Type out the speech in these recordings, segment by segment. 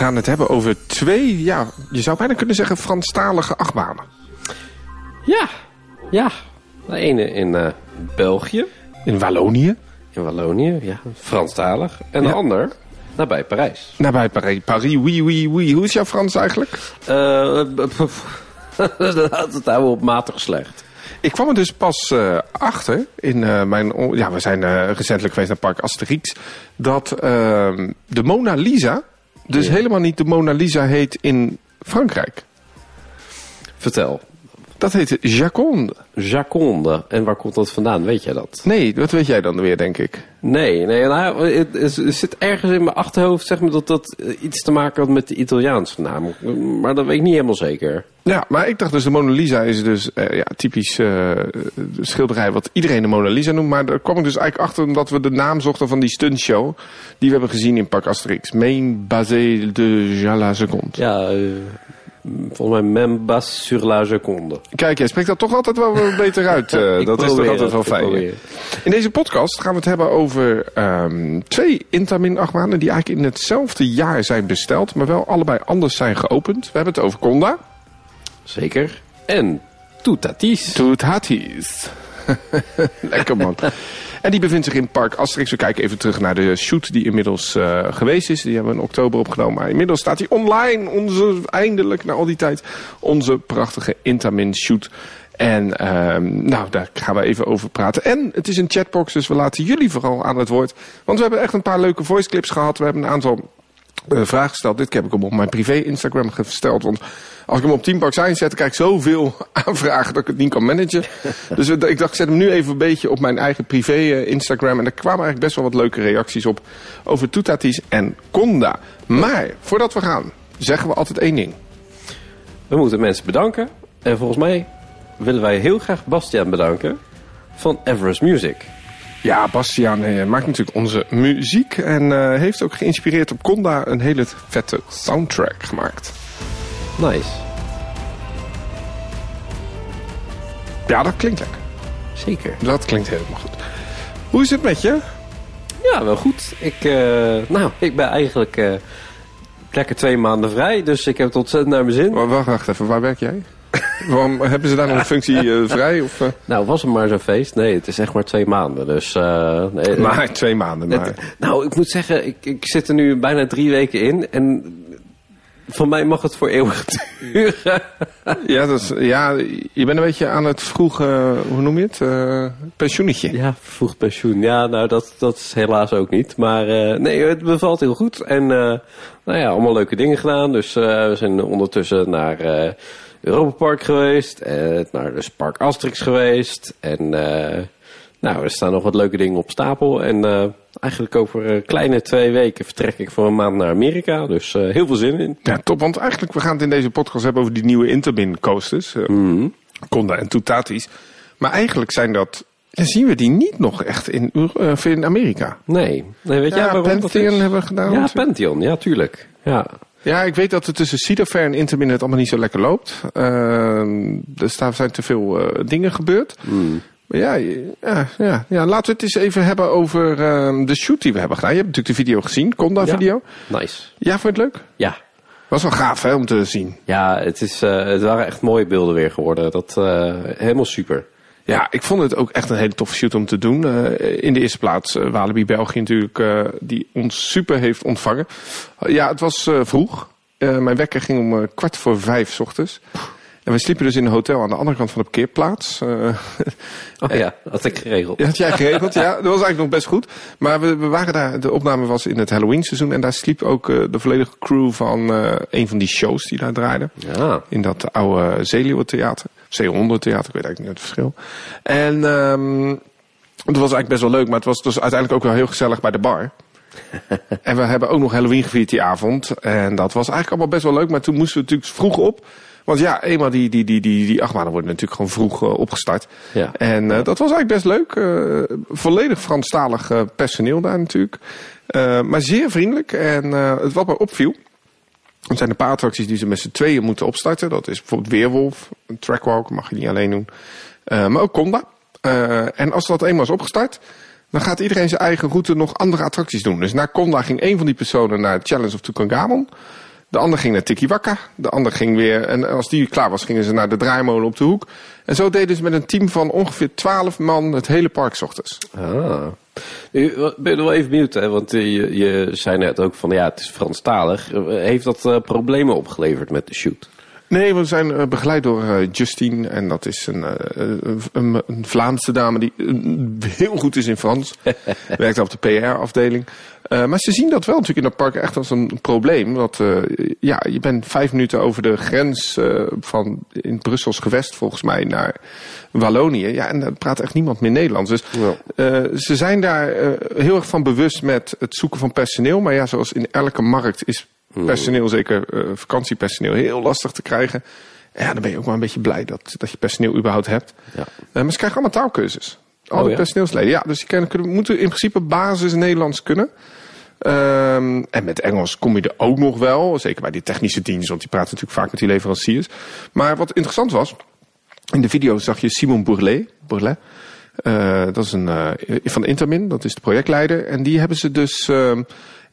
gaan het hebben over twee, ja, je zou bijna kunnen zeggen Franstalige achtbanen. Ja, ja. De ene in eh, België, In Wallonië, in Wallonië, ja, Franstalig. En de Ja. ander nabij Parijs. nabij Parijs. Paris, oui, oui, oui. Hoe is jouw Frans eigenlijk? Eh, Laat het houden op matig slecht. Ik kwam er dus pas eh, achter in mijn. Ja, we zijn recentelijk geweest naar Park Asterix. Dat ehm, de Mona Lisa. Dus helemaal niet de Mona Lisa heet in Frankrijk. Vertel. Dat heet Jaconde. Jaconde. En waar komt dat vandaan? Weet jij dat? Nee, dat weet jij dan weer, denk ik. Nee, nee nou, het, het zit ergens in mijn achterhoofd zeg maar, dat dat eh, iets te maken had met de Italiaanse naam. Maar dat weet ik niet helemaal zeker. Ja, maar ik dacht dus de Mona Lisa is dus eh, ja, typisch eh, schilderij wat iedereen de Mona Lisa noemt. Maar daar kwam ik dus eigenlijk achter omdat we de naam zochten van die stuntshow die we hebben gezien in Park Asterix. Main Basé de Jala Seconde. Ja, volgens mij Membas sur la Jaconde. Kijk, jij spreekt dat toch altijd wel beter uit. eh, dat is toch altijd wel fijn. probeer. In deze podcast gaan we het hebben over ehm, twee Intamin achtbanen die eigenlijk in hetzelfde jaar zijn besteld, maar wel allebei anders zijn geopend. We hebben het over Conda. Zeker. En Toetatis. Toetatis. Lekker man. En die bevindt zich in Park Asterix. We kijken even terug naar de shoot die inmiddels eh, geweest is. Die hebben we in oktober opgenomen. Maar inmiddels staat hij online. Onze, eindelijk, na al die tijd, onze prachtige Intamin shoot. En ehm, nou, daar gaan we even over praten. En het is een chatbox, dus we laten jullie vooral aan het woord. Want we hebben echt een paar leuke voice clips gehad. We hebben een aantal eh, vragen gesteld. Dit heb ik hem op mijn privé Instagram gesteld. Want als ik hem op Teampark Science zet, krijg ik zoveel aanvragen dat ik het niet kan managen. dus we- ik dacht, ik zet hem nu even een beetje op mijn eigen privé eh, Instagram. En daar kwamen eigenlijk best wel wat leuke reacties op over Toetatis en Conda. Maar voordat we gaan, zeggen we altijd één ding. We moeten mensen bedanken. En volgens mij willen wij heel graag Bastiaan bedanken van Everest Music. Ja, Bastiaan eh, maakt natuurlijk onze muziek. En eh, heeft ook geïnspireerd op Conda een hele vette soundtrack gemaakt. Nice. Ja, dat klinkt lekker. Zeker. Dat klinkt helemaal goed. Hoe is het met je? Ja, wel goed. Ik, eh, nou, ik ben eigenlijk eh, lekker twee maanden vrij. Dus ik heb het ontzettend naar mijn zin. Wa- Wacht, wacht even, waar werk jij? Waarom hebben ze daar nog een functie eh, vrij? Of, eh? Nou, was het maar zo'n feest? Nee, het is echt maar twee maanden. Dus, eh, nee, Maar twee maanden. Maar. Het- nou, ik moet zeggen, ik, ik zit er nu bijna drie weken in. En van mij mag het voor eeuwig duren. Ja, dat is, ja, je bent een beetje aan het vroege, hoe noem je het? Eh, pensioenetje. Ja, vervroegd pensioen. Ja, nou, dat, dat is helaas ook niet. Maar nee, het bevalt heel goed. En nou ja, allemaal leuke dingen gedaan. Dus we zijn ondertussen naar Europa Park geweest. En naar dus Park Asterix geweest. En eh, nou, er staan nog wat leuke dingen op stapel. En eh, eigenlijk over een kleine twee weken vertrek ik voor een maand naar Amerika. Dus eh, heel veel zin in. Ja, top. Want eigenlijk, we gaan het in deze podcast hebben over die nieuwe Interbin coasters. eh, Conda en Toutatis. Maar eigenlijk zijn dat, dan zien we die niet nog echt in, eh, in Amerika. Nee, nee weet jij waarom dat Pantheon is? hebben we gedaan. Ja. Pantheon. Ja, tuurlijk. Ja, Ja, ik weet dat er tussen Cedar en Interbin het allemaal niet zo lekker loopt. Ehm, dus daar zijn te veel eh, dingen gebeurd. Maar ja, ja, ja, ja, laten we het eens even hebben over ehm, de shoot die we hebben gedaan. Je hebt natuurlijk de video gezien, Conda-video. nice. Ja, vond je het leuk? Ja, Was wel gaaf hè, om te zien. Ja, het, is, eh, het waren echt mooie beelden weer geworden. Dat eh, helemaal super. Ja, ik vond het ook echt een hele toffe shoot om te doen. Eh, in de eerste plaats uh, Walibi België natuurlijk, eh, die ons super heeft ontvangen. ja, het was eh, vroeg. Eh, mijn wekker ging om eh, kwart voor vijf 's ochtends. En we sliepen dus in een hotel aan de andere kant van de parkeerplaats. Eh, Oh ja, had ik geregeld. Ja, had jij geregeld? ja, dat was eigenlijk nog best goed. Maar we, we waren daar, de opname was in het Halloween seizoen. En daar sliep ook de volledige crew van een van die shows die daar draaiden. Ja. In dat oude Zeeleeuwentheater. Zeehondentheater, ik weet eigenlijk niet het verschil. En um, het was eigenlijk best wel leuk. Maar het was dus uiteindelijk ook wel heel gezellig bij de bar. en we hebben ook nog Halloween gevierd die avond. En dat was eigenlijk allemaal best wel leuk. Maar toen moesten we natuurlijk vroeg op. Want ja, eenmaal die, die, die, die, die achtbanen worden natuurlijk gewoon vroeg uh, opgestart. Ja. En uh, dat was eigenlijk best leuk. Uh, volledig Franstalig personeel daar natuurlijk. Maar zeer vriendelijk. En het wat mij opviel. Er zijn een paar attracties die ze met z'n tweeën moeten opstarten. Dat is bijvoorbeeld Weerwolf. Een trackwalk mag je niet alleen doen. Uh, maar ook Conda. Uh, en als dat eenmaal is opgestart. Dan gaat iedereen zijn eigen route nog andere attracties doen. Dus na Conda ging een van die personen naar Challenge of Tutankhamon. De ander ging naar Tiki Wakka. De ander ging weer, en als die klaar was, gingen ze naar de draaimolen op de hoek. En zo deden ze met een team van ongeveer 12 man het hele park ochtends. Ah. Nu ben wel even benieuwd, hè? want eh, je, je zei net ook van ja, het is Franstalig. Eh, Heeft dat eh, problemen opgeleverd met de shoot? Nee, we zijn eh, begeleid door eh, Justine. En dat is een, eh, een, een, een Vlaamse dame die heel goed is in Frans. Werkt op de PR-afdeling. Maar ze zien dat wel natuurlijk in dat park echt als een probleem. Want ja, je bent vijf minuten over de grens van in Brussels gewest volgens mij naar Wallonië. Ja, en daar praat echt niemand meer Nederlands. Dus ze zijn daar heel erg van bewust met het zoeken van personeel. Maar ja, zoals in elke markt is personeel, zeker eh, vakantiepersoneel, heel lastig te krijgen. Ja, dan ben je ook wel een beetje blij dat, dat je personeel überhaupt hebt. Ja. Eh, maar ze krijgen allemaal taalkursus. Alle Oh, ja? personeelsleden. Ja, dus die kunnen, kunnen, moeten in principe basis Nederlands kunnen. Ehm, en met Engels kom je er ook nog wel. Zeker bij die technische dienst, want die praten natuurlijk vaak met die leveranciers. Maar wat interessant was, in de video zag je Simon Bourlet. Bourlet. Eh, dat is een van Intermin, dat is de projectleider. En die hebben ze dus ehm,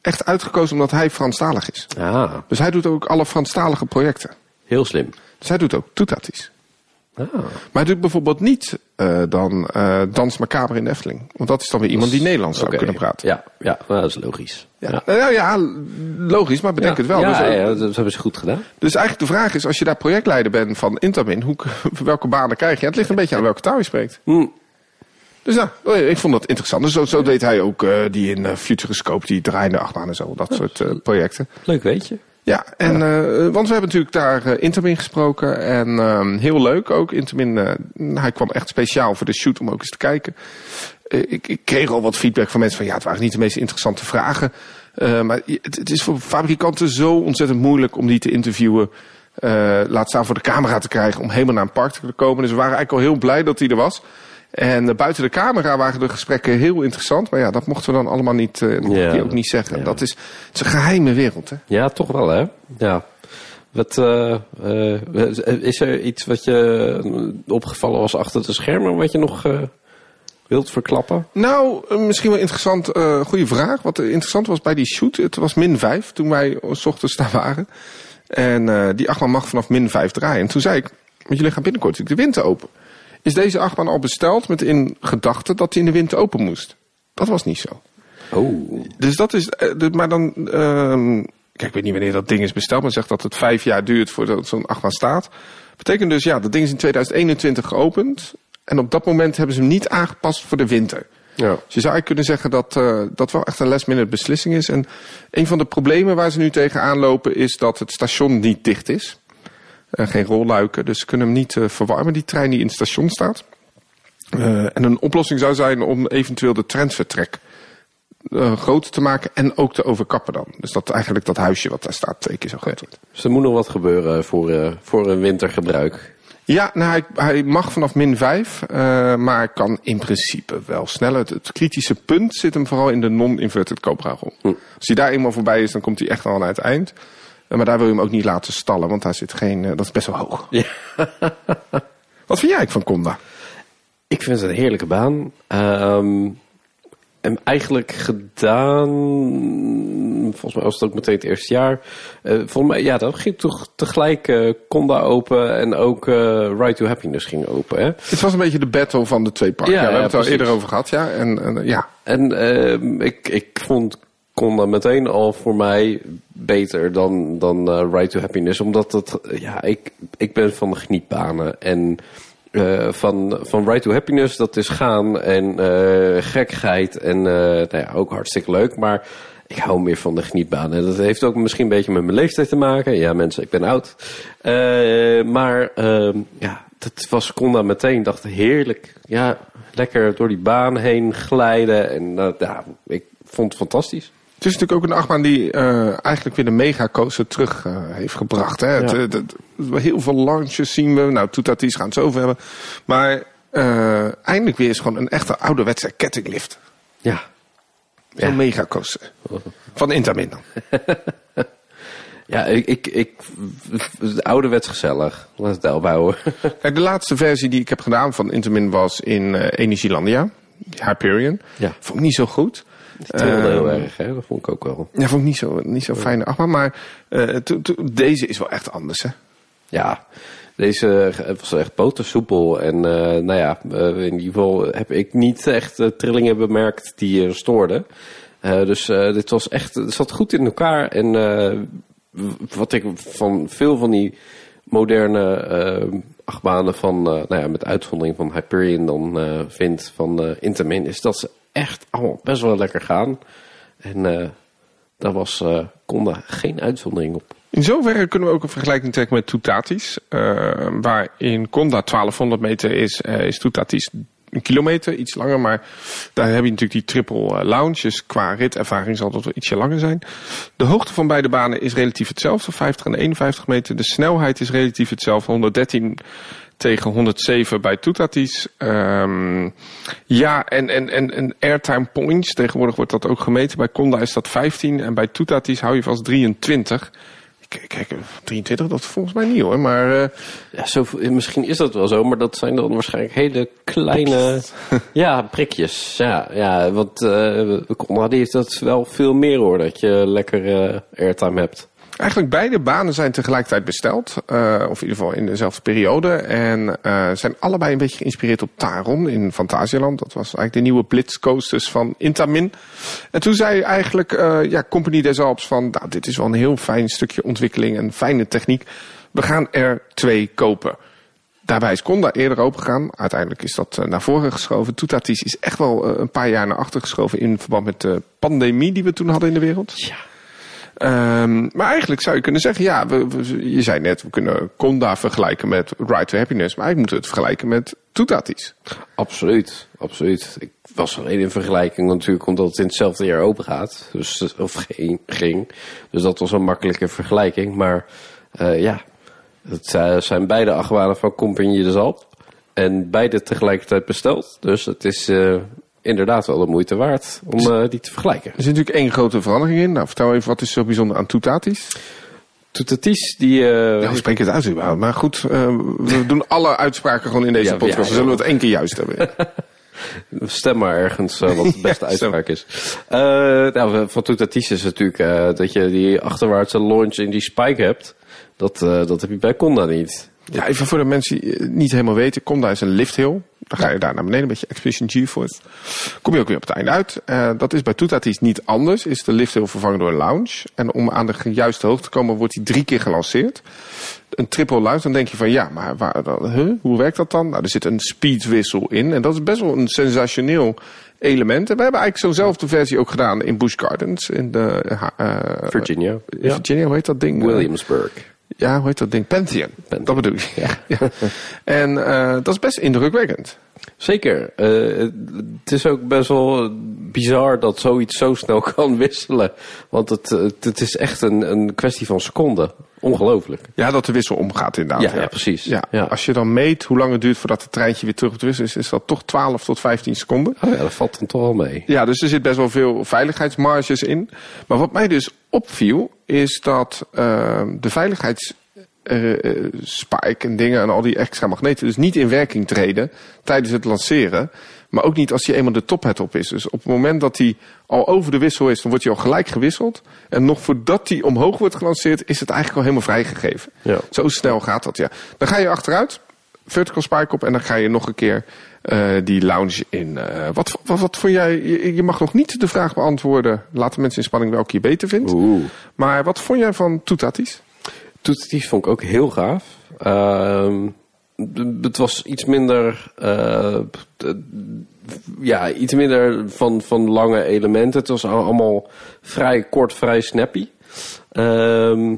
echt uitgekozen omdat hij Franstalig is. Ah, Dus hij doet ook alle Franstalige projecten. heel slim. Dus hij doet ook toetaties. Ah. Maar hij doet bijvoorbeeld niet eh, dan eh, Dans Macabre in de Efteling. Want dat is dan weer iemand die Nederlands zou kunnen praten. Ja, ja nou, dat is logisch. Ja. Ja. Nou ja, logisch, maar bedenk het wel. Ja, dus, eh, ja, dat hebben ze goed gedaan. dus eigenlijk de vraag is, als je daar projectleider bent van Intermin, hoe, welke banen krijg je? Het ligt een beetje aan welke taal je spreekt. Hm. Dus nou, ik vond dat interessant. Dus zo, zo deed hij ook eh, die in eh, Futuroscope, die draaiende achtbaan en zo, dat soort eh, projecten. Leuk weet je. Ja, en, want we hebben natuurlijk daar Intermin gesproken. En ehm, heel leuk ook. Intermin, hij kwam echt speciaal voor de shoot om ook eens te kijken. Ik, ik kreeg al wat feedback van mensen van ja, het waren niet de meest interessante vragen. Maar het, het is voor fabrikanten zo ontzettend moeilijk om die te interviewen. Laat staan voor de camera te krijgen om helemaal naar een park te komen. Dus we waren eigenlijk al heel blij dat hij er was. En eh, buiten de camera waren de gesprekken heel interessant. Maar ja, dat mochten we dan allemaal niet, eh, die ook niet zeggen. Dat is, het is een geheime wereld, hè? Ja, toch wel hè? Ja. Wat, eh, is er iets wat je opgevallen was achter de schermen wat je nog wilt verklappen? Nou, misschien wel interessant, goede vraag. Wat interessant was bij die shoot, het was min 5 toen wij s ochtends daar waren. En die achtbaan mag vanaf min 5 draaien. En toen zei ik, want jullie gaan binnenkort de winter open. Is deze achtbaan al besteld met in gedachte dat hij in de winter open moest? Dat was niet zo. Oh. Dus dat is, eh, maar dan, ehm, kijk, ik weet niet wanneer dat ding is besteld, maar zegt dat het vijf jaar duurt voordat zo'n achtbaan staat. Betekent dus, ja, dat ding is in 2021 geopend. En op dat moment hebben ze hem niet aangepast voor de winter. Ja. Dus je zou eigenlijk kunnen zeggen dat eh, dat wel echt een last minute beslissing is. En een van de problemen waar ze nu tegenaan lopen is dat het station niet dicht is. Eh, geen rolluiken, dus ze kunnen hem niet eh, verwarmen, die trein die in het station staat. Eh, en een oplossing zou zijn om eventueel de transfertrek groter te maken en ook te overkappen dan. Dus dat eigenlijk dat huisje wat daar staat twee keer zo groot wordt. Dus er moet nog wat gebeuren voor, voor een wintergebruik. Ja, nou, hij, hij mag vanaf min 5, eh, maar kan in principe wel sneller. Het, het kritische punt zit hem vooral in de non-inverted koopragel. Hm. Als hij daar eenmaal voorbij is, dan komt hij echt al aan het eind. Maar daar wil je hem ook niet laten stallen, want daar zit geen, eh, dat is best wel hoog. Ja. Wat vind jij van Conda? Ik vind het een heerlijke baan. Ehm, en eigenlijk gedaan, volgens mij was het ook meteen het eerste jaar. Eh, volgens mij, ja, dat ging toch tegelijk eh Conda open en ook eh Ride to Happiness ging open. Hè? Het was een beetje de battle van de twee parken. Ja, Ja, we ja, hebben het al eerder over gehad, ja. En, en, ja. En ehm, ik, ik vond Conda meteen al voor mij beter dan, dan eh, Ride to Happiness. Omdat het, ja, ik, ik ben van de genietbanen. En eh, van, van Ride to Happiness, dat is gaan en eh gekkigheid. En eh, nou ja, ook hartstikke leuk. Maar ik hou meer van de genietbanen. En dat heeft ook misschien een beetje met mijn leeftijd te maken. Ja, mensen, ik ben oud. Eh, maar ehm, ja, dat was Conda meteen. dacht heerlijk. Ja, lekker door die baan heen glijden. En eh, ja, ik vond het fantastisch. Het is natuurlijk ook een achtbaan die eh, eigenlijk weer de megacoaster terug eh, heeft gebracht. Hè? Het, Ja. het- het- heel veel launches zien we. Nou, Toetatis gaan het zo over hebben. Maar eh, eindelijk weer is gewoon een echte ouderwetse kettinglift. Ja, Zo'n megacoaster. Van Intamin dan. ja ik, ik, ik ouderwets gezellig. Laat het daarop houden. Kijk, de laatste versie die ik heb gedaan van Intamin was in Energielandia. Hyperion. Ja. Vond ik niet zo goed. Het trilde heel Ehm, erg, hè? Dat vond ik ook wel. Ja, vond ik niet zo, niet zo fijne achtbaan. Maar eh, to- to- deze is wel echt anders, hè? Ja, deze was echt botersoepel. En eh, nou ja, eh, in ieder geval heb ik niet echt eh, trillingen bemerkt die stoorden. Eh, dus eh, dit was echt, het zat goed in elkaar. En eh, wat ik van veel van die moderne eh, achtbanen van, eh, nou ja, met uitzondering van Hyperion dan eh, vind van eh Intamin, is dat ze echt allemaal best wel lekker gaan. En daar was Conda geen uitzondering op. In zoverre kunnen we ook een vergelijking trekken met Toutatis. eh waar Conda 1200 meter is, is Toutatis kilometer, iets langer. Maar daar heb je natuurlijk die triple eh, lounge. Dus qua ritervaring zal dat wel ietsje langer zijn. De hoogte van beide banen is relatief hetzelfde, 50 en 51 meter. De snelheid is relatief hetzelfde, 113 tegen 107 bij Toutatis. Ehm, ja, en, en, en, en airtime points, tegenwoordig wordt dat ook gemeten. Bij Conda is dat 15 en bij Toutatis hou je vast 23. Kijk, kijk, 23, dat volgens mij niet hoor, maar... eh, Ja, zo, misschien is dat wel zo, maar dat zijn dan waarschijnlijk hele kleine ja, prikjes. Ja, ja want eh Conrad die heeft dat wel veel meer hoor, dat je lekker eh, airtime hebt. Eigenlijk beide banen zijn tegelijkertijd besteld. eh, of in ieder geval in dezelfde periode. En eh, zijn allebei een beetje geïnspireerd op Taron in Fantasialand. Dat was eigenlijk de nieuwe Blitzcoasters van Intamin. En toen zei eigenlijk eh, ja, Company des Alps van... Nou, dit is wel een heel fijn stukje ontwikkeling en fijne techniek. We gaan er twee kopen. Daarbij is Conda eerder opengegaan. Uiteindelijk is dat naar voren geschoven. Toetatis is echt wel een paar jaar naar achter geschoven... in verband met de pandemie die we toen hadden in de wereld. Ja. Ehm, maar eigenlijk zou je kunnen zeggen, ja, we, je zei net, we kunnen Conda vergelijken met Ride to Happiness, maar eigenlijk moeten we het vergelijken met Toetatis. Absoluut, absoluut. Ik was alleen in vergelijking natuurlijk omdat het in hetzelfde jaar open gaat. Dus, of ging. Dus dat was een makkelijke vergelijking. Maar eh, ja, het zijn beide achtbanen van Compagnie de Zalp. En beide tegelijkertijd besteld. Dus het is eh, inderdaad wel de moeite waard om eh, die te vergelijken. Er zit natuurlijk één grote verandering in. Nou, vertel even, wat is zo bijzonder aan Toetatis? Toetatis, die... eh, Ja, spreek je het uit überhaupt? Maar goed, eh, we doen alle uitspraken gewoon in deze Ja, podcast. ja, We zullen ja. het één keer juist hebben. Stem maar ergens wat de beste Ja, uitspraak is. Nou, van Toetatis is natuurlijk dat je die achterwaartse launch in die spike hebt. Dat, dat heb je bij Conda niet. Ja, even voor de mensen die het niet helemaal weten. Conda is een lifthill. Dan ga je daar naar beneden, een beetje Expedition G-force. Kom je ook weer op het einde uit. Eh, dat is bij Toetatis niet anders. Is de lifthill vervangen door een lounge. En om aan de juiste hoogte te komen wordt die drie keer gelanceerd. Een triple lounge, dan denk je van ja, maar waar, dan, huh? hoe werkt dat dan? Nou, er zit een speedwissel in. En dat is best wel een sensationeel element. En we hebben eigenlijk zo'nzelfde versie ook gedaan in Busch Gardens. In de, eh, Virginia. in Virginia, hoe heet dat ding? Williamsburg. Ja, hoe heet dat ding? Pantheon. Dat bedoel ik. Ja. ja. En eh, dat is best indrukwekkend. Zeker. Eh, het is ook best wel bizar dat zoiets zo snel kan wisselen. Want het, het, is echt een, een kwestie van seconden. Ongelooflijk. Ja, dat de wissel omgaat inderdaad. Ja, ja, precies. Ja. Ja. Als je dan meet hoe lang het duurt voordat het treintje weer terug op de wissel is, is dat toch 12 tot 15 seconden. Oh ja, dat valt dan toch wel mee. Ja, dus er zit best wel veel veiligheidsmarges in. Maar wat mij dus opviel, is dat eh, de veiligheids eh, eh, spike en dingen en al die extra magneten dus niet in werking treden tijdens het lanceren. Maar ook niet als hij eenmaal de tophead op is. Dus op het moment dat hij al over de wissel is, dan wordt hij al gelijk gewisseld. En nog voordat hij omhoog wordt gelanceerd, is het eigenlijk al helemaal vrijgegeven. Ja. Zo snel gaat dat, ja. Dan ga je achteruit, vertical spike op en dan ga je nog een keer eh, die lounge in. Wat, wat, wat vond jij, je, je mag nog niet de vraag beantwoorden, laten mensen in spanning welke je beter vindt. Oeh. Maar wat vond jij van Toetatis? Toetatief vond ik ook heel gaaf. Ehm, het was iets minder, eh, ja, iets minder van, van lange elementen. Het was al- allemaal vrij kort, vrij snappy. Ehm,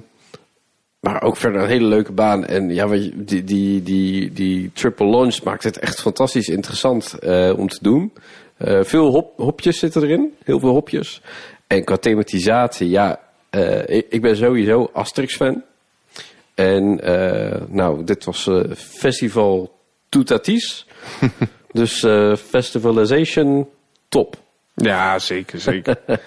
maar ook verder een hele leuke baan. En ja, die, die, die, die triple launch maakt het echt fantastisch interessant eh, om te doen. Eh, veel hop, hopjes zitten erin. Heel veel hopjes. En qua thematisatie, ja, ik, ik ben sowieso Asterix-fan. En eh, nou, dit was eh, Festival Toetatis. dus eh, Festivalization top. Ja, zeker, zeker.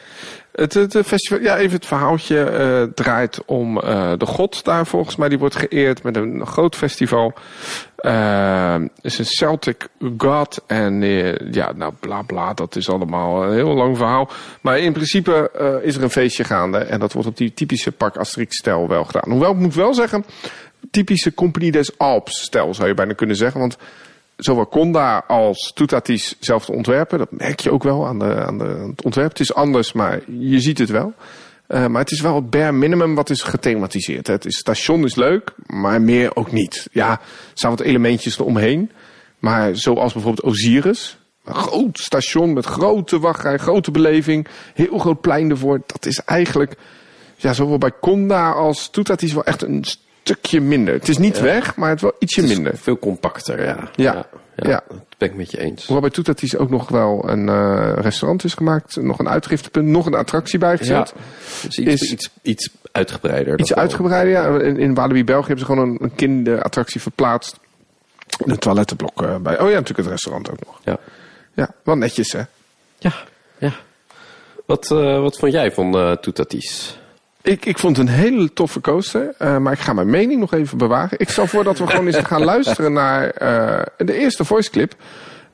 het, festival, ja, even het verhaaltje eh, draait om eh, de god daar volgens mij. Die wordt geëerd met een groot festival. Het is een Celtic god. En ja, nou bla bla, dat is allemaal een heel lang verhaal. Maar in principe is er een feestje gaande. En dat wordt op die typische Park Asterix stijl wel gedaan. Hoewel, ik moet wel zeggen, typische Compagnie des Alps stijl zou je bijna kunnen zeggen. Want zowel Conda als Toetatis zelf te ontwerpen. Dat merk je ook wel aan, de, aan, de, het ontwerp. Het is anders, maar je ziet het wel. Uh, maar het is wel het bare minimum wat is gethematiseerd. Het is, station is leuk, maar meer ook niet. Ja, er staan wat elementjes eromheen. Maar zoals bijvoorbeeld Osiris. Een groot station met grote wachtrij, grote beleving. Heel groot plein ervoor. Dat is eigenlijk, ja, zowel bij Conda als Toetatis wel echt een stukje minder. Het is niet ja. weg, maar het wel ietsje het minder. Veel compacter, ja. Ja. ja. ja. ja. Dat ben ik met je eens. Hoewel bij Toetatis ook nog wel een uh, restaurant is gemaakt. Nog een uitgiftepunt, nog een attractie bijgezet. Ja. Dus iets, is iets, iets uitgebreider. Iets uitgebreider, ja. In, in Walibi België hebben ze gewoon een, een kinderattractie verplaatst. Een toilettenblok uh, bij. Oh ja, natuurlijk het restaurant ook nog. Ja. Ja, wel netjes hè. Ja, ja. Wat, uh, wat vond jij van uh, Toetatis? Ik, ik vond het een hele toffe coaster, uh, maar ik ga mijn mening nog even bewaren. Ik stel voor dat we gewoon eens gaan luisteren naar uh, de eerste voice clip.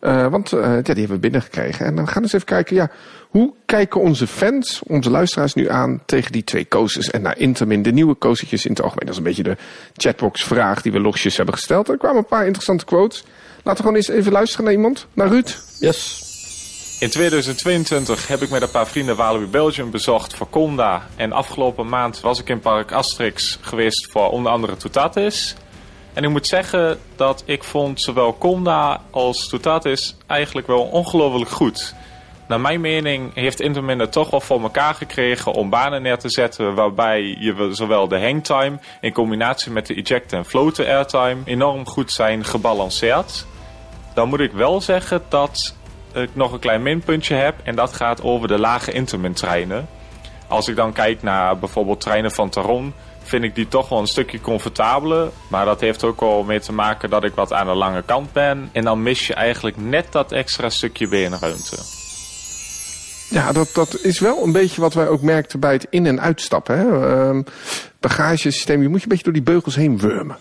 Uh, want ja, die hebben we binnengekregen. En dan gaan we eens even kijken, ja, hoe kijken onze fans, onze luisteraars nu aan tegen die twee coasters en naar Intermin, de nieuwe coastertjes in het algemeen. Dat is een beetje de chatbox vraag die we losjes hebben gesteld. Er kwamen een paar interessante quotes. Laten we gewoon eens even luisteren naar iemand, naar Ruud. Yes. In 2022 heb ik met een paar vrienden Walibi Belgium bezocht voor Conda. En afgelopen maand was ik in Park Asterix geweest voor onder andere Toetatis. En ik moet zeggen dat ik vond zowel Conda als Toetatis eigenlijk wel ongelooflijk goed. Naar mijn mening heeft Intermin het toch wel voor elkaar gekregen om banen neer te zetten waarbij je zowel de hangtime in combinatie met de eject en floaten airtime enorm goed zijn gebalanceerd. Dan moet ik wel zeggen dat ik nog een klein minpuntje heb. En dat gaat over de lage intermin treinen. Als ik dan kijk naar bijvoorbeeld treinen van Taron, vind ik die toch wel een stukje comfortabeler. Maar dat heeft ook wel mee te maken dat ik wat aan de lange kant ben. En dan mis je eigenlijk net dat extra stukje beenruimte. Ja, dat, dat is wel een beetje wat wij ook merkten bij het in- en uitstappen. Hè? Uh, bagagesysteem, je moet je een beetje door die beugels heen wurmen.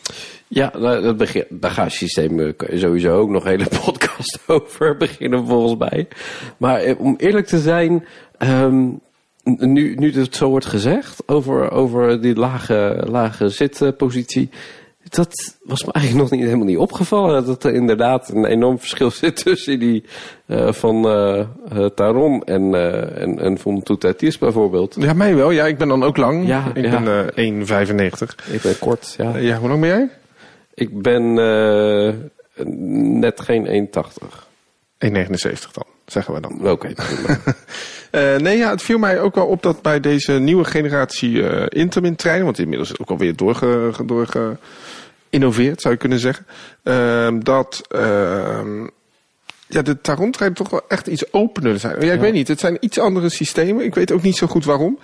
Ja, dat bagagesysteem je sowieso ook nog een hele podcast over beginnen volgens mij. Maar om eerlijk te zijn, um, nu, nu het zo wordt gezegd over, over die lage, lage zitpositie... Dat was me eigenlijk nog niet helemaal niet opgevallen. Dat er inderdaad een enorm verschil zit tussen die uh, van uh, Taron en, en, en van Toetatis bijvoorbeeld. Ja, mij wel. Ja, ik ben dan ook lang. Ja, ik ja. ben 1,95. Ik ben kort, ja. ja, hoe lang ben jij? Ik ben net geen 1,80. 1,79 dan, zeggen we dan. Oké, okay, uh, nee, ja, het viel mij ook wel op dat bij deze nieuwe generatie uh, Intermin-treinen, want inmiddels ook alweer doorge, doorge innoveerd, zou je kunnen zeggen, uh, dat ja, de Taron-treinen toch wel echt iets opener zijn. Ja, ik ja. weet niet, het zijn iets andere systemen. Ik weet ook niet zo goed waarom.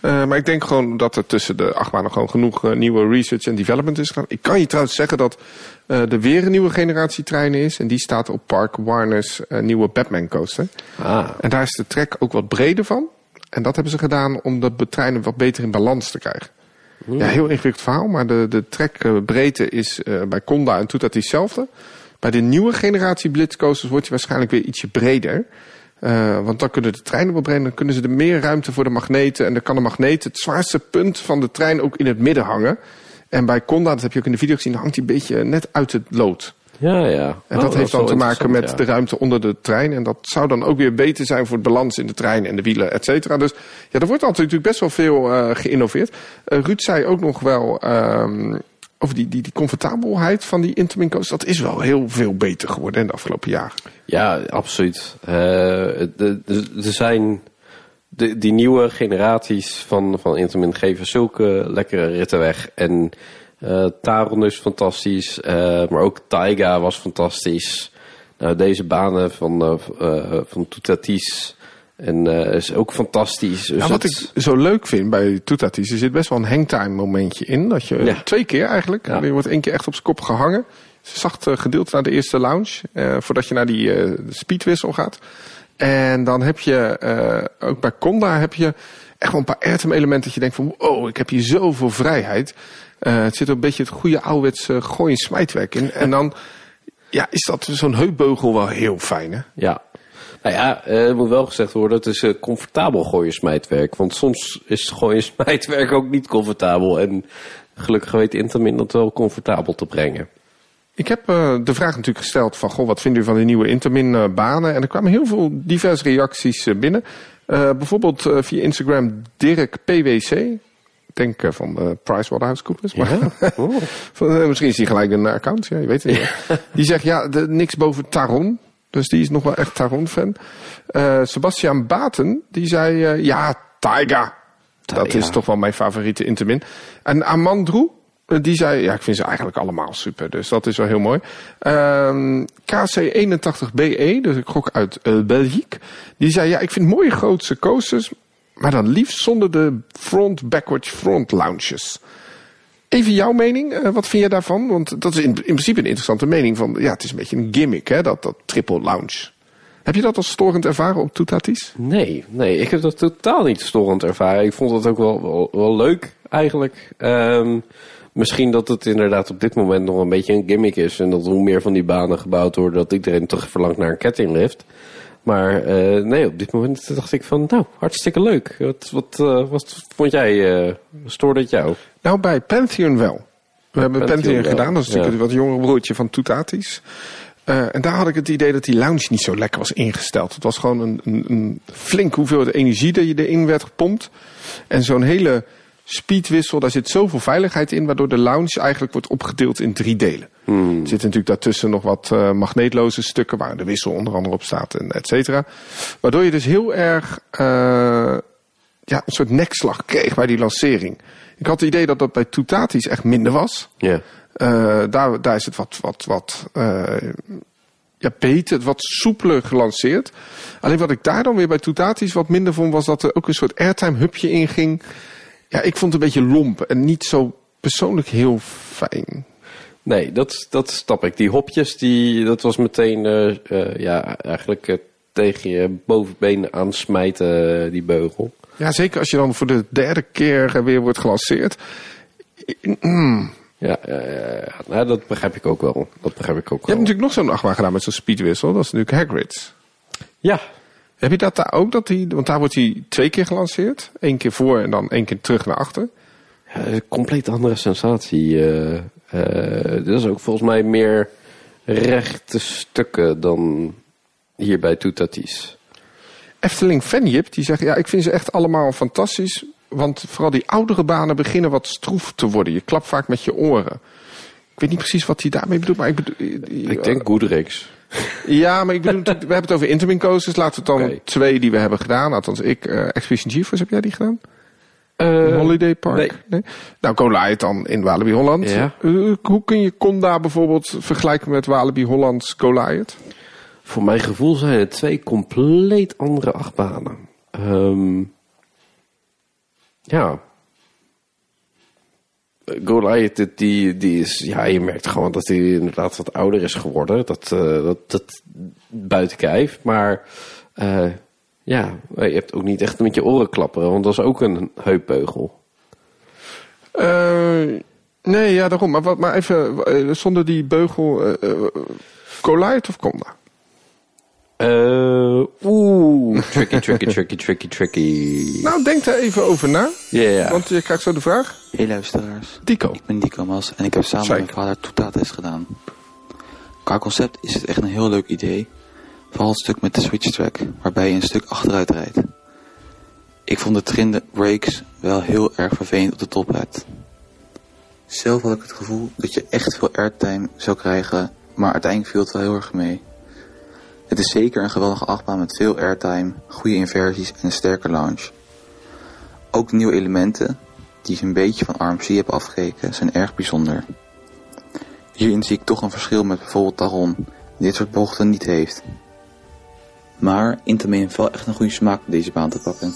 Uh, maar ik denk gewoon dat er tussen de achtbanen gewoon genoeg uh, nieuwe research en development is gegaan. Ik kan je trouwens zeggen dat uh, er weer een nieuwe generatie treinen is. En die staat op Park Warner's nieuwe Batman coaster. Ah. En daar is de trek ook wat breder van. En dat hebben ze gedaan om de treinen wat beter in balans te krijgen. Mm. Ja, heel ingewikkeld verhaal. Maar de, de trekbreedte is bij Conda en Toetat hetzelfde. Bij de nieuwe generatie Blitzcoasters wordt je waarschijnlijk weer ietsje breder. Uh, want dan kunnen de treinen wel breder, dan kunnen ze er meer ruimte voor de magneten. En dan kan de magneet het zwaarste punt van de trein ook in het midden hangen. En bij Conda, dat heb je ook in de video gezien, hangt hij een beetje net uit het lood. Ja, ja. En dat oh, heeft dan te maken met ja. de ruimte onder de trein. En dat zou dan ook weer beter zijn voor het balans in de trein en de wielen, et cetera. Dus ja, er wordt altijd natuurlijk best wel veel uh, geïnnoveerd. Uh, Ruud zei ook nog wel... Um, over die, die, die comfortabelheid van die coaster, dat is wel heel veel beter geworden in de afgelopen jaren. Ja, absoluut. Uh, er zijn de, die nieuwe generaties van, van Intermin geven zulke lekkere ritten weg. En uh, Taron is fantastisch, uh, maar ook Taiga was fantastisch. Nou, deze banen van, van Toutatis en uh, is ook fantastisch. Dus wat dat... ik zo leuk vind bij Toetatis, er zit best wel een hangtime momentje in. Dat je ja. twee keer eigenlijk, ja. je wordt één keer echt op zijn kop gehangen. Zacht uh, gedeeld naar de eerste lounge, uh, voordat je naar die speedwissel gaat. En dan heb je, eh, ook bij Conda heb je echt wel een paar airtime-elementen dat je denkt van, wow, ik heb hier zoveel vrijheid. Eh, het zit een beetje het goede ouderwetse gooi- en smijtwerk in. En dan ja, is dat zo'n heupbeugel wel heel fijn, hè? Ja. Nou ja, eh, het moet wel gezegd worden, het is eh, comfortabel gooien smijtwerk. Want soms is gooien smijtwerk ook niet comfortabel. En gelukkig weet Intamin dat wel comfortabel te brengen. Ik heb eh, de vraag natuurlijk gesteld van, goh, wat vinden u van die nieuwe Intermin-banen? en er kwamen heel veel diverse reacties eh, binnen. Eh, bijvoorbeeld eh, via Instagram Dirk PWC. Denk van uh, PricewaterhouseCoopers. Maar Oh. van, eh, misschien is die gelijk een account, ja, je weet het niet. Die zegt, ja, de, niks boven Taron. Dus die is nog wel echt Taron-fan. Eh, Sebastian Baten, die zei, eh, ja, Taiga. Dat is toch wel mijn favoriete Intermin. En Amandroe, eh, die zei, ja, ik vind ze eigenlijk allemaal super. Dus dat is wel heel mooi. Ehm, KC81BE, dus ik gok uit eh Belgique. Die zei, ja, ik vind mooie grootse coasters. Maar dan liefst zonder de front, backwards, front launches. Even jouw mening, eh, wat vind je daarvan? Want dat is in, in principe een interessante mening. Van, ja, het is een beetje een gimmick, hè, dat, dat triple lounge. Heb je dat als storend ervaren op Toetatis? Nee, nee, ik heb dat totaal niet storend ervaren. Ik vond het ook wel, wel, wel leuk eigenlijk. Ehm, misschien dat het inderdaad op dit moment nog een beetje een gimmick is. En dat hoe meer van die banen gebouwd worden, dat iedereen toch verlangt naar een kettinglift. Maar eh, nee, op dit moment dacht ik van, nou, hartstikke leuk. Wat, wat, eh, wat vond jij, eh stoorde het jou? Nou, bij Pantheon wel. We hebben Pantheon gedaan, dat is natuurlijk ja. het wat jongere broertje van Toetatis. En daar had ik het idee dat die lounge niet zo lekker was ingesteld. Het was gewoon een, een, een flink hoeveelheid energie dat je erin werd gepompt. En zo'n hele speedwissel, daar zit zoveel veiligheid in, waardoor de lounge eigenlijk wordt opgedeeld in drie delen. Er zitten natuurlijk daartussen nog wat eh, magneetloze stukken waar de wissel onder andere op staat en et cetera. Waardoor je dus heel erg eh, ja, een soort nekslag kreeg bij die lancering. Ik had het idee dat dat bij Toetatis echt minder was. Ja. Eh, daar, daar is het wat, wat, wat ja, beter, wat soepeler gelanceerd. Alleen wat ik daar dan weer bij Toetatis wat minder vond, was dat er ook een soort airtime hubje in ging. Ja, ik vond het een beetje lomp en niet zo persoonlijk heel fijn. Nee, dat, dat snap ik. Die hopjes, die, dat was meteen eh, eh, ja, eigenlijk eh, tegen je bovenbeen aansmijten, die beugel. Ja, zeker als je dan voor de derde keer weer wordt gelanceerd. Mm. Ja, ja, ja, ja. Nou, dat begrijp ik ook wel. Dat begrijp ik ook Je wel. hebt natuurlijk nog zo'n achtbaan gedaan met zo'n speedwissel. Dat is natuurlijk Hagrid's. Ja, Heb je dat daar ook? Dat die, want daar wordt hij twee keer gelanceerd. Eén keer voor en dan één keer terug naar achter. Ja, een compleet andere sensatie. eh eh, dat is ook volgens mij meer rechte stukken dan hier bij Toetatis. Efteling Fanjip, die zegt, ja, ik vind ze echt allemaal fantastisch. Want vooral die oudere banen beginnen wat stroef te worden. Je klapt vaak met je oren. Ik weet niet precies wat hij daarmee bedoelt, maar ik bedoel... Ik denk Goodrix. Ja, maar ik bedoel, we hebben het over Intermin coasters. Laten we het dan twee die we hebben gedaan. Althans, ik, eh Expedition GeForce, heb jij die gedaan? Eh, Holiday Park? nee. Nou, Goliath dan in Walibi Holland. Ja. Eh, hoe kun je Conda bijvoorbeeld vergelijken met Walibi Hollands Goliath? Voor mijn gevoel zijn het twee compleet andere achtbanen. Ehm ja. Goliath, die, die is, ja, je merkt gewoon dat hij inderdaad wat ouder is geworden. Dat, eh, dat, dat buiten kijf. Maar eh, ja, je hebt ook niet echt met je oren klapperen, want dat is ook een heupbeugel. Eh, nee, ja, daarom. Maar, wat, maar even, zonder die beugel, eh, Goliath of Conda? Eh, Oeh, tricky, tricky, tricky, tricky, tricky. Nou, denk daar even over na. Ja, ja. Want je krijgt zo de vraag. Hey luisteraars, Dico. ik ben Dico Mas en ik heb samen met mijn vader Toetates gedaan. Qua concept is het echt een heel leuk idee. Vooral het stuk met de switch track, waarbij je een stuk achteruit rijdt. Ik vond de trinde breaks wel heel erg vervelend op de tophead. Zelf had ik het gevoel dat je echt veel airtime zou krijgen, maar uiteindelijk viel het wel heel erg mee. Het is zeker een geweldige achtbaan met veel airtime, goede inversies en een sterke launch. Ook de nieuwe elementen, die een beetje van RMC hebben afgekeken, zijn erg bijzonder. Hierin zie ik toch een verschil met bijvoorbeeld Taron, die dit soort bochten niet heeft. Maar Intermin heeft wel echt een goede smaak om deze baan te pakken.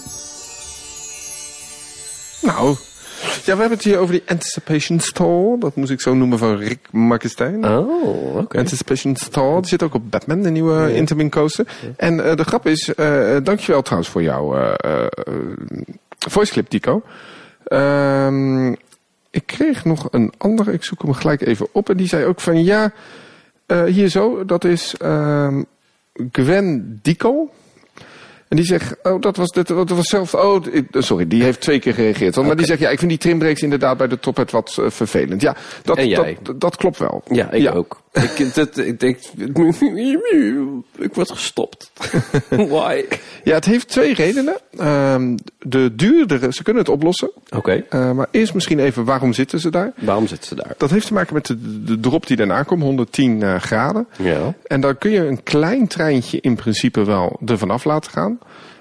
Nou, Ja, we hebben het hier over die Anticipation Stall. Dat moest ik zo noemen van Rick Markenstein. Oh, oké. Anticipation Stall. Die zit ook op Batman, de nieuwe Intamin coaster. En eh, de grap is, eh dankjewel trouwens voor jouw eh eh, voice clip, Dico. Ehm, ik kreeg nog een andere, ik zoek hem gelijk even op. En die zei ook van ja, eh, hier zo, dat is ehm, Gwen Dico. En die zegt, oh, dat was, dit, dat was zelf, oh, ik- sorry, die heeft twee keer gereageerd. Maar die zegt, ja, ik vind die trimbreaks inderdaad bij de tophead wat eh, vervelend. Ja, dat, dat, dat klopt wel. Ja, ik ook. Ik, ik denk, ik word gestopt. Why? Ja, het heeft twee redenen. Ehm, de duurdere, ze kunnen het oplossen. Oké, Eh, maar eerst misschien even, waarom zitten ze daar? waarom zitten ze daar? Dat heeft te maken met de, de drop die daarna komt, 110 eh, graden. Ja. En dan kun je een klein treintje in principe wel er vanaf laten gaan.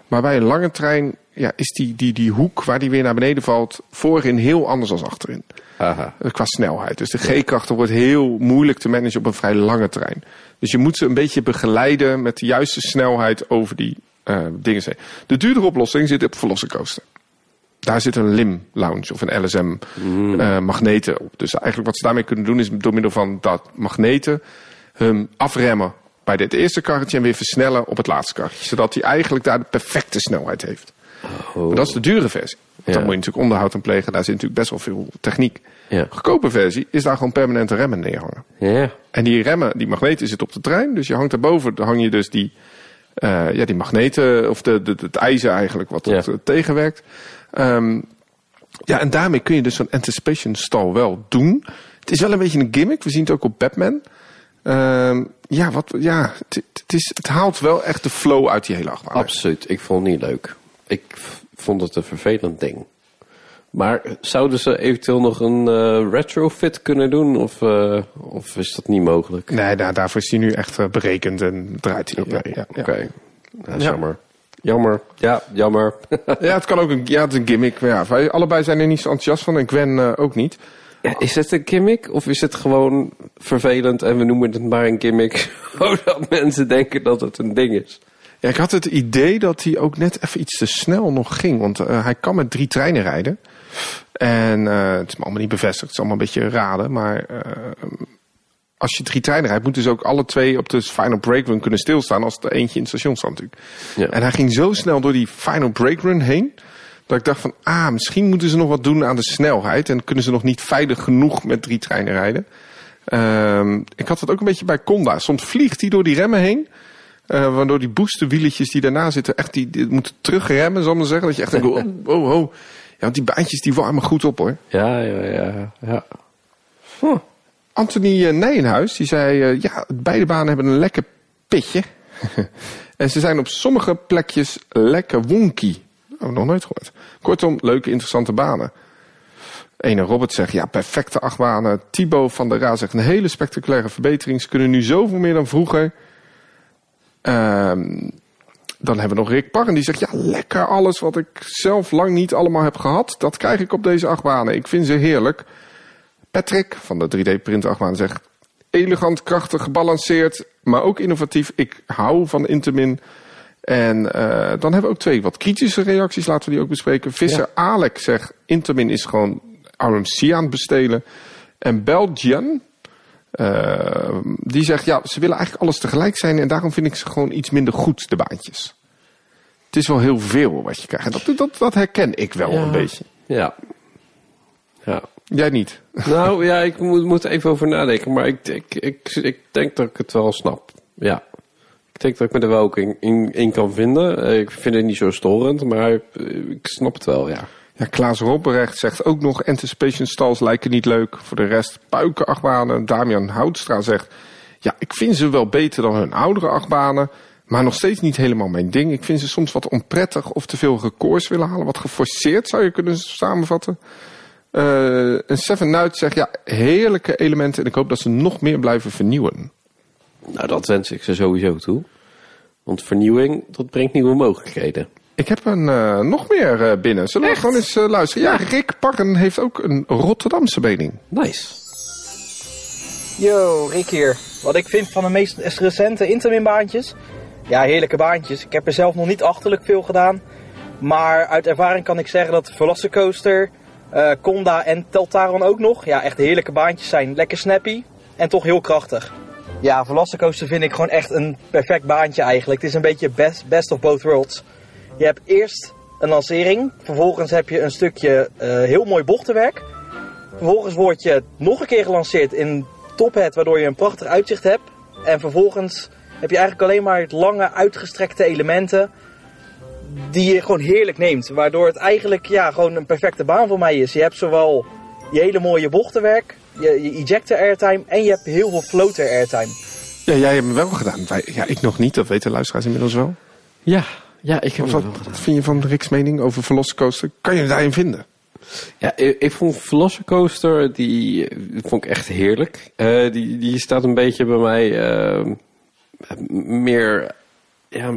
Maar bij een lange trein ja, is die, die, die hoek waar die weer naar beneden valt... voorin heel anders dan achterin. Aha. Eh, Qua snelheid. Dus de G-krachten wordt heel moeilijk te managen op een vrij lange trein. Dus je moet ze een beetje begeleiden met de juiste snelheid over die eh, dingen. heen. De duurdere oplossing zit op Velocicoaster. Daar zit een LIM lounge of een LSM eh, magneten op. Dus eigenlijk wat ze daarmee kunnen doen is door middel van dat magneten hem afremmen bij dit eerste karretje en weer versnellen op het laatste karretje. Zodat hij eigenlijk daar de perfecte snelheid heeft. Oh. Maar dat is de dure versie. Ja. Dan moet je natuurlijk onderhoud aan plegen. Daar zit natuurlijk best wel veel techniek. Ja. De goedkope versie is daar gewoon permanente remmen neerhangen. Ja. En die remmen, die magneten zitten op de trein. Dus je hangt daarboven, dan hang je dus die, eh, ja, die magneten, of de, de, het ijzer eigenlijk, wat het eh, tegenwerkt. Ehm, ja, en daarmee kun je dus zo'n anticipation stall wel doen. Het is wel een beetje een gimmick. We zien het ook op Batman. Ehm, ja, wat, ja het, het, is, het haalt wel echt de flow uit die hele achtbaan. Absoluut. Ik vond het niet leuk. Ik vond het een vervelend ding. Maar zouden ze eventueel nog een eh, retrofit kunnen doen? Of, eh, of is dat niet mogelijk? Nee, nou, daarvoor is hij nu echt eh, berekend en draait hij ook mee. Ja, ja. Oké. Dat is Ja. jammer. Jammer. Ja, jammer. Ja, het kan ook een, ja, het is een gimmick. Maar ja, wij allebei zijn er niet zo enthousiast van en Gwen eh, ook niet. Ja, is het een gimmick? Of is het gewoon vervelend en we noemen het maar een gimmick? Zodat mensen denken dat het een ding is. Ja, ik had het idee dat hij ook net even iets te snel nog ging. Want eh, hij kan met drie treinen rijden. En eh, het is me allemaal niet bevestigd. Het is allemaal een beetje raden. Maar eh, als je drie treinen rijdt, moeten ze ook alle twee op de final break run kunnen stilstaan. Als er eentje in het station staat natuurlijk. Ja. En hij ging zo snel door die final break run heen. Dat ik dacht van, ah, misschien moeten ze nog wat doen aan de snelheid. En kunnen ze nog niet veilig genoeg met drie treinen rijden. Ehm, ik had het ook een beetje bij Conda. Soms vliegt hij door die remmen heen. Eh, waardoor die boosterwieletjes die daarna zitten echt die, die moeten terugremmen, zal ik maar zeggen. Dat je echt denkt, oh, oh, oh. Ja, want die baantjes die warmen goed op hoor. Ja, ja, ja. ja. Anthony eh, Nijenhuis, die zei, eh, ja, beide banen hebben een lekker pitje. en ze zijn op sommige plekjes lekker wonky. Oh, nog nooit gehoord. Kortom, leuke, interessante banen. Ene Robert zegt, ja, perfecte achtbanen. Thibaut van der Ra zegt, een hele spectaculaire verbetering. Ze kunnen nu zoveel meer dan vroeger. Ehm, dan hebben we nog Rick Parren, die zegt, ja, lekker alles wat ik zelf lang niet allemaal heb gehad. Dat krijg ik op deze achtbanen. Ik vind ze heerlijk. Patrick van de 3D-print achtbaan zegt... elegant, krachtig, gebalanceerd, maar ook innovatief. Ik hou van Intamin. En eh, dan hebben we ook twee wat kritische reacties. Laten we die ook bespreken. Visser Alec zegt... Intamin is gewoon RMC aan het bestelen. En Belgian... eh, die zegt, ja, ze willen eigenlijk alles tegelijk zijn... en daarom vind ik ze gewoon iets minder goed, de baantjes. Het is wel heel veel wat je krijgt. En dat, dat, dat herken ik wel Ja. een beetje. Ja. Ja. Jij niet. Nou ja, ik moet, moet even over nadenken. Maar ik, ik, ik, ik denk dat ik het wel snap. Ja. Ik denk dat ik me er wel ook in, in, in kan vinden. Eh, Ik vind het niet zo storend, maar ik snap het wel, ja. Ja, Klaas Robberecht zegt ook nog Anticipation Stalls lijken niet leuk. Voor de rest puiken achtbanen. Damian Houtstra zegt... Ja, ik vind ze wel beter dan hun oudere achtbanen. Maar nog steeds niet helemaal mijn ding. Ik vind ze soms wat onprettig of te veel records willen halen. Wat geforceerd zou je kunnen samenvatten. Eh en Seven Nuit zegt... Ja, heerlijke elementen. En ik hoop dat ze nog meer blijven vernieuwen. Nou, dat wens ik ze sowieso toe. Want vernieuwing, dat brengt nieuwe mogelijkheden. Ik heb een, eh, nog meer eh, binnen. Zullen we gewoon eens eh, luisteren? Ja, Rick Parren heeft ook een Rotterdamse mening. Nice. Yo, Rick hier. Wat ik vind van de meest recente interminbaantjes. Ja, heerlijke baantjes. Ik heb er zelf nog niet achterlijk veel gedaan. Maar uit ervaring kan ik zeggen dat Velocicoaster Eh Conda en Teltaron ook nog. Ja, echt heerlijke baantjes zijn. Lekker snappy en toch heel krachtig. Ja, Velocicoaster vind ik gewoon echt een perfect baantje eigenlijk. Het is een beetje best, best of both worlds. Je hebt eerst een lancering. Vervolgens heb je een stukje eh, heel mooi bochtenwerk. Vervolgens word je nog een keer gelanceerd in tophead, waardoor je een prachtig uitzicht hebt. En vervolgens heb je eigenlijk alleen maar lange uitgestrekte elementen die je gewoon heerlijk neemt. Waardoor het eigenlijk ja, gewoon een perfecte baan voor mij is. Je hebt zowel je hele mooie bochtenwerk, je, je ejector airtime en je hebt heel veel floater airtime. Ja, jij hebt hem wel gedaan. Wij, ja, ik nog niet. Dat weten luisteraars inmiddels wel. Ja, ja ik heb Wat, vind je van Rick's mening over Velocicoaster? Kan je hem daarin vinden? Ja, ik, ik vond Velocicoaster, die eh, vond ik echt heerlijk. Eh, die, die staat een beetje bij mij eh, meer, ja,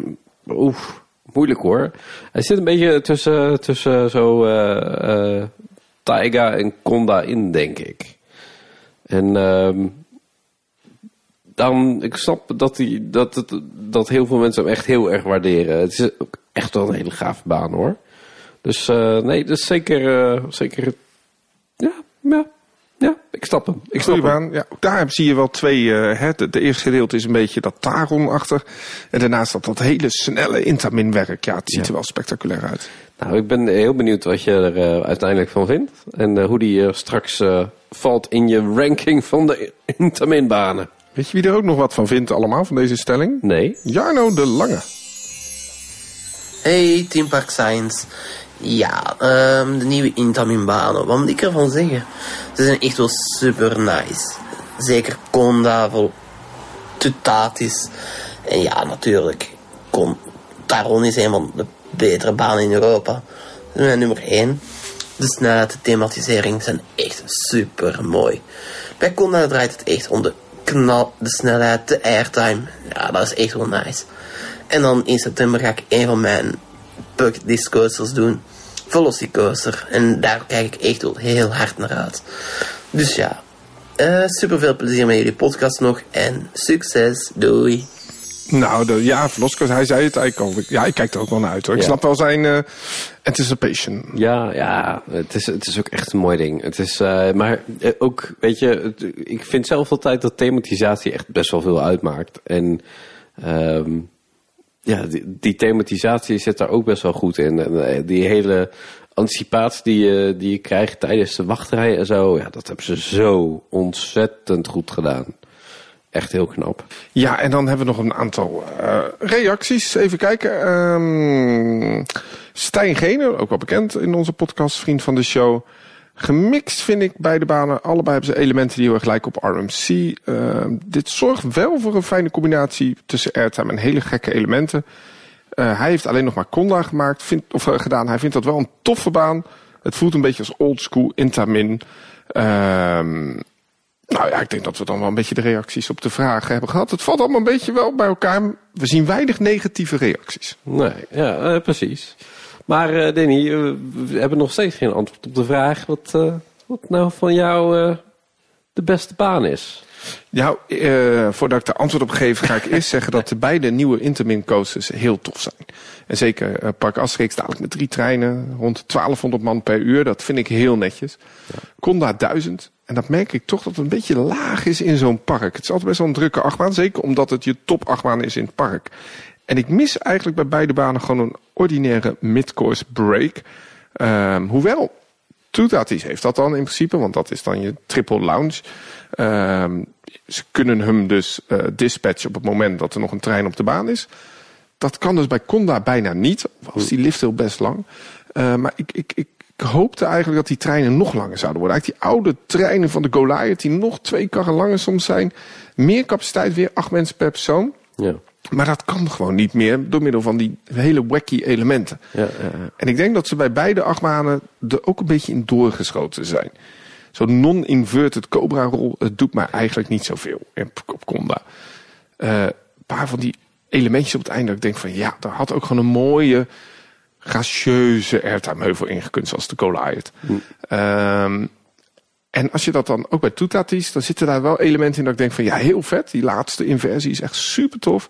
oef, moeilijk hoor. Hij zit een beetje tussen, tussen zo eh, Taiga en Konda in, denk ik. En ehm, dan, ik snap dat, die, dat, dat, dat heel veel mensen hem echt heel erg waarderen. Het is ook echt wel een hele gave baan hoor. Dus eh, nee, dus zeker, eh, zeker, ja, ja, ja, ik snap hem. Ik snap Goeie hem. baan. Ja, daar zie je wel twee. hè, de, de eerste gedeelte is een beetje dat Taron achter. En daarnaast dat, dat hele snelle Intamin-werk. Ja, het ziet Ja. er wel spectaculair uit. Nou, ik ben heel benieuwd wat je er uiteindelijk van vindt. En hoe die straks valt in je ranking van de Intamin-banen. Weet je wie er ook nog wat van vindt allemaal, van deze stelling? Nee. Jarno de Lange. Hey, Team Park Science. Ja, ehm, de nieuwe Intamin-banen. Wat moet ik ervan zeggen? Ze zijn echt wel super nice. Zeker Conda, vol Tutatis. En ja, natuurlijk. Con Taron is een van de betere banen in Europa. Dat is mijn nummer 1. De snelheid, de thematisering zijn echt super mooi. Bij Conda draait het echt om de knal, de snelheid, de airtime. Ja, dat is echt wel nice. En dan in september ga ik een van mijn bucket coasters doen. Velocicoaster. En daar kijk ik echt wel heel hard naar uit. Dus ja, super veel plezier met jullie podcast nog. En succes. Doei. Nou, de, ja, Velasquez, hij zei het eigenlijk al. Ja, ik kijk er ook wel naar uit hoor. Ik Ja. snap wel zijn eh, anticipation. Ja, ja het, is, het is ook echt een mooi ding. Het is, eh, maar eh, ook, weet je, het- ik vind zelf altijd dat thematisatie echt best wel veel uitmaakt. En ehm, ja, die, die thematisatie zit daar ook best wel goed in. En, die hele anticipatie die je, die je krijgt tijdens de wachtrij en zo, ja, dat hebben ze zo ontzettend goed gedaan. Echt heel knap. Ja, en dan hebben we nog een aantal eh, reacties. Even kijken. Ehm Stijn Gene, ook wel bekend in onze podcast, vriend van de show. Gemixt vind ik beide banen. Allebei hebben ze elementen die erg lijken op RMC. Ehm, dit zorgt wel voor een fijne combinatie tussen airtime en hele gekke elementen. Eh, hij heeft alleen nog maar Conda gemaakt, vindt, of eh, gedaan. Hij vindt dat wel een toffe baan. Het voelt een beetje als old school Intamin. Ehm nou ja, ik denk dat we dan wel een beetje de reacties op de vragen hebben gehad. Het valt allemaal een beetje wel bij elkaar. We zien weinig negatieve reacties. Nee, ja, eh, precies. Maar eh Danny, eh, we hebben nog steeds geen antwoord op de vraag wat, wat nou van jou de beste baan is. Nou, voordat ik daar antwoord op geef, ga ik eerst zeggen dat de beide nieuwe Intermin coasters heel tof zijn. En zeker eh, Park Asterix dadelijk met drie treinen, rond 1200 man per uur. Dat vind ik heel netjes. Conda 1000. En dat merk ik toch dat het een beetje laag is in zo'n park. Het is altijd best wel een drukke achtbaan. Zeker omdat het je top achtbaan is in het park. En ik mis eigenlijk bij beide banen gewoon een ordinaire midcourse break. Ehm, hoewel, Toetatis heeft dat dan in principe, want dat is dan je triple lounge. Ehm, ze kunnen hem dus eh dispatchen op het moment dat er nog een trein op de baan is. Dat kan dus bij Conda bijna niet, was die lift heel best lang. Eh, maar ik, ik, ik hoopte eigenlijk dat die treinen nog langer zouden worden. Eigenlijk die oude treinen van de Goliath, die nog twee karren langer soms zijn. Meer capaciteit, weer acht mensen per persoon. Ja, Maar dat kan gewoon niet meer door middel van die hele wacky elementen. ja, ja, ja. En ik denk dat ze bij beide achtbanen er ook een beetje in doorgeschoten zijn. Zo'n non-inverted Cobra-rol, het doet mij eigenlijk niet zoveel op, op Conda. Eh, een paar van die elementjes op het einde dat ik denk van ja, daar had ook gewoon een mooie, gracieuze airtime-heuvel ingekund, zoals de Goliath. Ehm, en als je dat dan ook bij Toetatis, dan zitten daar wel elementen in dat ik denk van ja, heel vet. Die laatste inversie is echt super tof.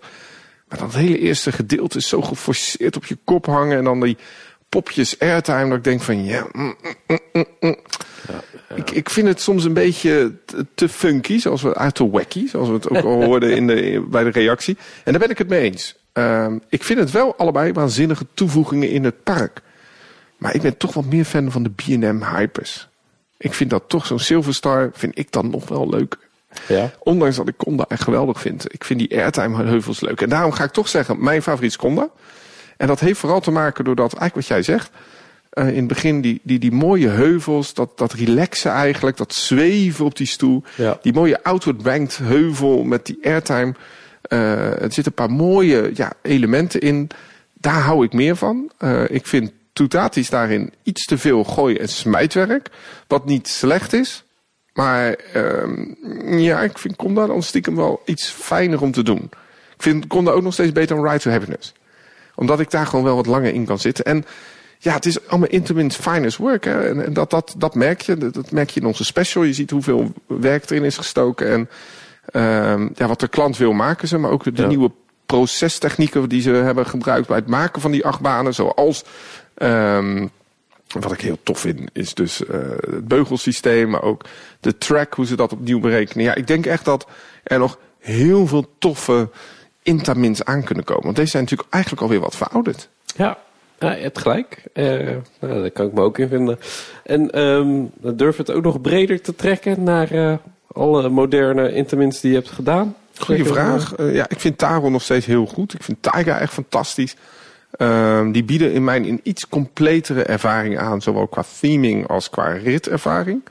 Maar dat hele eerste gedeelte is zo geforceerd op je kop hangen. En dan die popjes airtime dat ik denk van ja. mm, mm, mm. Ik, ik vind het soms een beetje te, te funky, zoals we uit te wacky, zoals we het ook al hoorden in de, bij de reactie. En daar ben ik het mee eens. Ehm, ik vind het wel allebei waanzinnige toevoegingen in het park. Maar ik ben toch wat meer fan van de B&M Hypers. Ik vind dat toch zo'n Silverstar, vind ik dan nog wel leuk. Ja. Ondanks dat ik Conda echt geweldig vind. Ik vind die airtime heuvels leuk. En daarom ga ik toch zeggen, mijn favoriet is Conda. En dat heeft vooral te maken doordat, eigenlijk wat jij zegt... eh, in het begin die, die, die mooie heuvels, dat, dat relaxen eigenlijk, dat zweven op die stoel. Ja. Die mooie outward banked heuvel met die airtime. Eh, er zitten een paar mooie ja, elementen in. Daar hou ik meer van. Eh, ik vind Toutatis daarin iets te veel gooi- en smijtwerk. Wat niet slecht is. Maar ehm, ja, ik vind Conda dan stiekem wel iets fijner om te doen. Ik vind Conda ook nog steeds beter dan Ride to Happiness. Omdat ik daar gewoon wel wat langer in kan zitten. En ja, het is allemaal Intermin's finest work. Hè? En, en dat, dat, dat merk je. Dat, merk je in onze special. Je ziet hoeveel werk erin is gestoken. En ehm, ja, wat de klant wil maken ze. Maar ook de Ja. nieuwe procestechnieken die ze hebben gebruikt bij het maken van die achtbanen. Zoals... ehm, wat ik heel tof vind, is dus eh, het beugelsysteem, maar ook de track, hoe ze dat opnieuw berekenen. Ja, ik denk echt dat er nog heel veel toffe Intamins aan kunnen komen. Want deze zijn natuurlijk eigenlijk alweer wat verouderd. Ja, ja je hebt gelijk. Eh, nou, daar kan ik me ook in vinden. En ehm durf het ook nog breder te trekken naar eh, alle moderne intermins die je hebt gedaan? Goeie Zeker, vraag. Ja, ik vind Taro nog steeds heel goed. Ik vind Taiga echt fantastisch. Ehm, die bieden in mijn iets completere ervaring aan, zowel qua theming als qua ritervaring.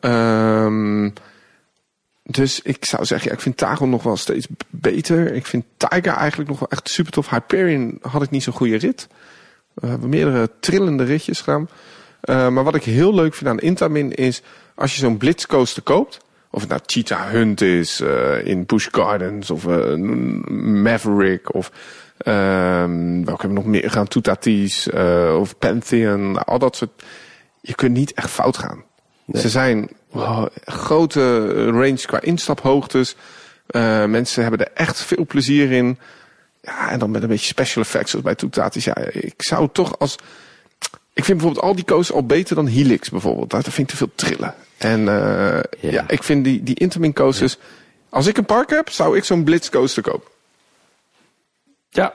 Ehm, dus ik zou zeggen, ik vind Taro nog wel steeds beter. Ik vind Taiga eigenlijk nog wel echt super tof. Hyperion had ik niet zo'n goede rit. We hebben meerdere trillende ritjes gedaan. Eh, maar wat ik heel leuk vind aan Intamin is, als je zo'n blitzcoaster koopt, of het nou Cheetah Hunt is eh, in Busch Gardens of eh, Maverick of ehm, welke hebben we nog meer gaan, Toutatis eh, of Pantheon, al dat soort. Je kunt niet echt fout gaan. Ze zijn wow, grote range qua instaphoogtes. Eh, mensen hebben er echt veel plezier in. Ja, en dan met een beetje special effects zoals bij Toutatis. Ja, ik zou toch als... Ik vind bijvoorbeeld al die coasters al beter dan Helix bijvoorbeeld. Daar vind ik te veel trillen. En eh, ja. ik vind die, die Intermin coasters... Als ik een park heb, zou ik zo'n Blitz coaster kopen. Ja.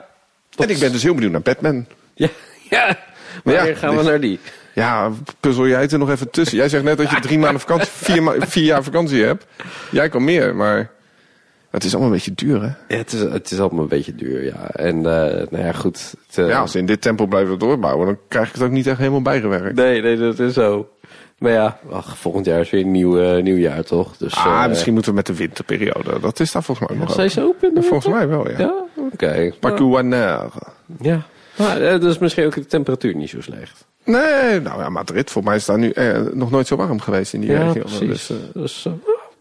En ik ben dus heel benieuwd naar Batman. Ja, ja. Maar ja, gaan we dus- naar die? Ja, puzzel jij het er nog even tussen. Jij zegt net dat je drie maanden vakantie, vier, ma- vier jaar vakantie hebt. Jij kan meer, maar het is allemaal een beetje duur, hè? Ja, het, is, het is allemaal een beetje duur, ja. En eh, nou ja, goed. Het, eh, Ja, als ze in dit tempo blijven doorbouwen, dan krijg ik het ook niet echt helemaal bijgewerkt. Nee, nee, dat is zo. Maar ja, ach, volgend jaar is weer een nieuw, eh, nieuw jaar, toch? Dus, Ah, eh, misschien moeten we met de winterperiode. Dat is daar volgens mij nog Zijn ze open? in de Volgens mij wel, ja. Ja, oké. Pacuaner. Ja. Maar eh, dus misschien ook de temperatuur niet zo slecht. Nee, nou ja, Madrid. Voor mij is daar nu eh, nog nooit zo warm geweest in die Ja, regio. precies. Dus, eh, Dus,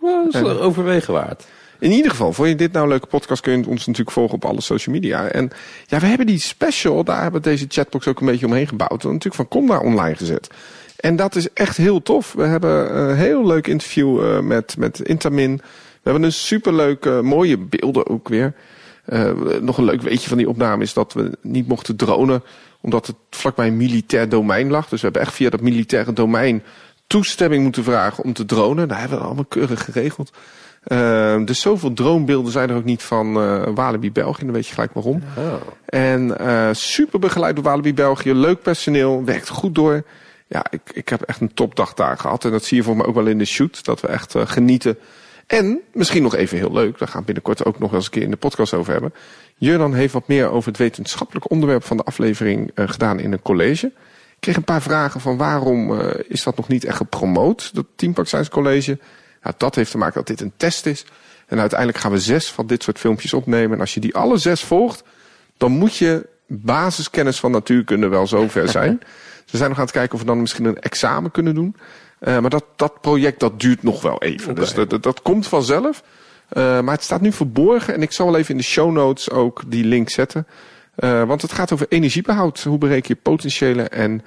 eh, is overwegen waard. in ieder geval, vond je dit nou een leuke podcast, kun je ons natuurlijk volgen op alle social media. En ja, we hebben die special, daar hebben we deze chatbox ook een beetje omheen gebouwd. En natuurlijk van Conda online gezet. En dat is echt heel tof. We hebben een heel leuk interview eh, met, met Intamin. We hebben een superleuk, eh, mooie beelden ook weer. Eh, nog een leuk weetje van die opname is dat we niet mochten dronen. Omdat het vlakbij een militair domein lag. Dus we hebben echt via dat militaire domein toestemming moeten vragen om te dronen. Daar hebben we allemaal keurig geregeld. Eh, dus zoveel droombeelden zijn er ook niet van eh Walibi België. Dan weet je gelijk waarom. En eh, super begeleid door Walibi België. Leuk personeel. Werkt goed door. Ja, ik, ik heb echt een topdag daar gehad. En dat zie je voor mij ook wel in de shoot. Dat we echt eh, genieten. En misschien nog even heel leuk. Daar gaan we binnenkort ook nog eens een keer in de podcast over hebben. Jurdan heeft wat meer over het wetenschappelijk onderwerp van de aflevering eh, gedaan in een college. Ik kreeg een paar vragen van waarom eh, is dat nog niet echt gepromoot, dat Teampark Science College. Ja, dat heeft te maken dat dit een test is. En uiteindelijk gaan we zes van dit soort filmpjes opnemen. En als je die alle zes volgt, dan moet je basiskennis van natuurkunde wel zover zijn. We zijn nog aan het kijken of we dan misschien een examen kunnen doen. Eh, maar dat, dat project dat duurt nog wel even. Dus dat, dat, dat komt vanzelf. Eh, maar het staat nu verborgen. En ik zal wel even in de show notes ook die link zetten. Eh, want het gaat over energiebehoud. Hoe bereken je potentiële en...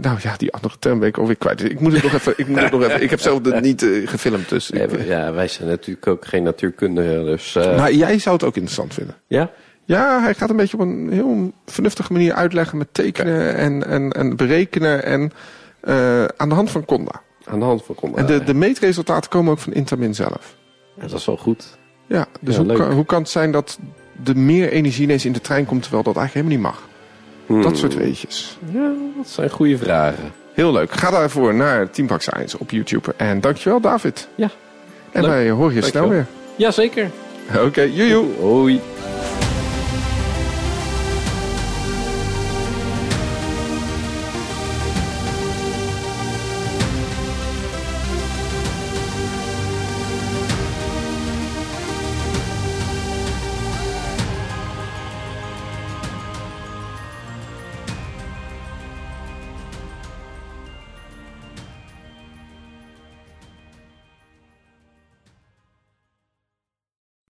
nou ja, die andere term ben ik alweer kwijt. Ik moet het nog even. Ik, moet het nog even, ik heb zelf het niet gefilmd. Dus ik- Ja, wij zijn natuurlijk ook geen natuurkundigen. Dus, maar jij zou het ook interessant vinden. ja? Ja, hij gaat een beetje op een heel vernuftige manier uitleggen met tekenen en, en, en berekenen en eh, aan de hand van Conda. Aan de hand van Conda. En de, de meetresultaten komen ook van Intamin zelf. Ja, dat is wel goed. Ja, dus Ja, hoe, kan, hoe kan het zijn dat er meer energie ineens in de trein komt terwijl dat eigenlijk helemaal niet mag? Hmm. Dat soort weetjes. Ja, dat zijn goede vragen. Heel leuk. Ga daarvoor naar Team Park Science op YouTube. En dankjewel David. Ja. En Leuk. wij horen je snel weer. Jazeker. Oké, joejoe. Hoi.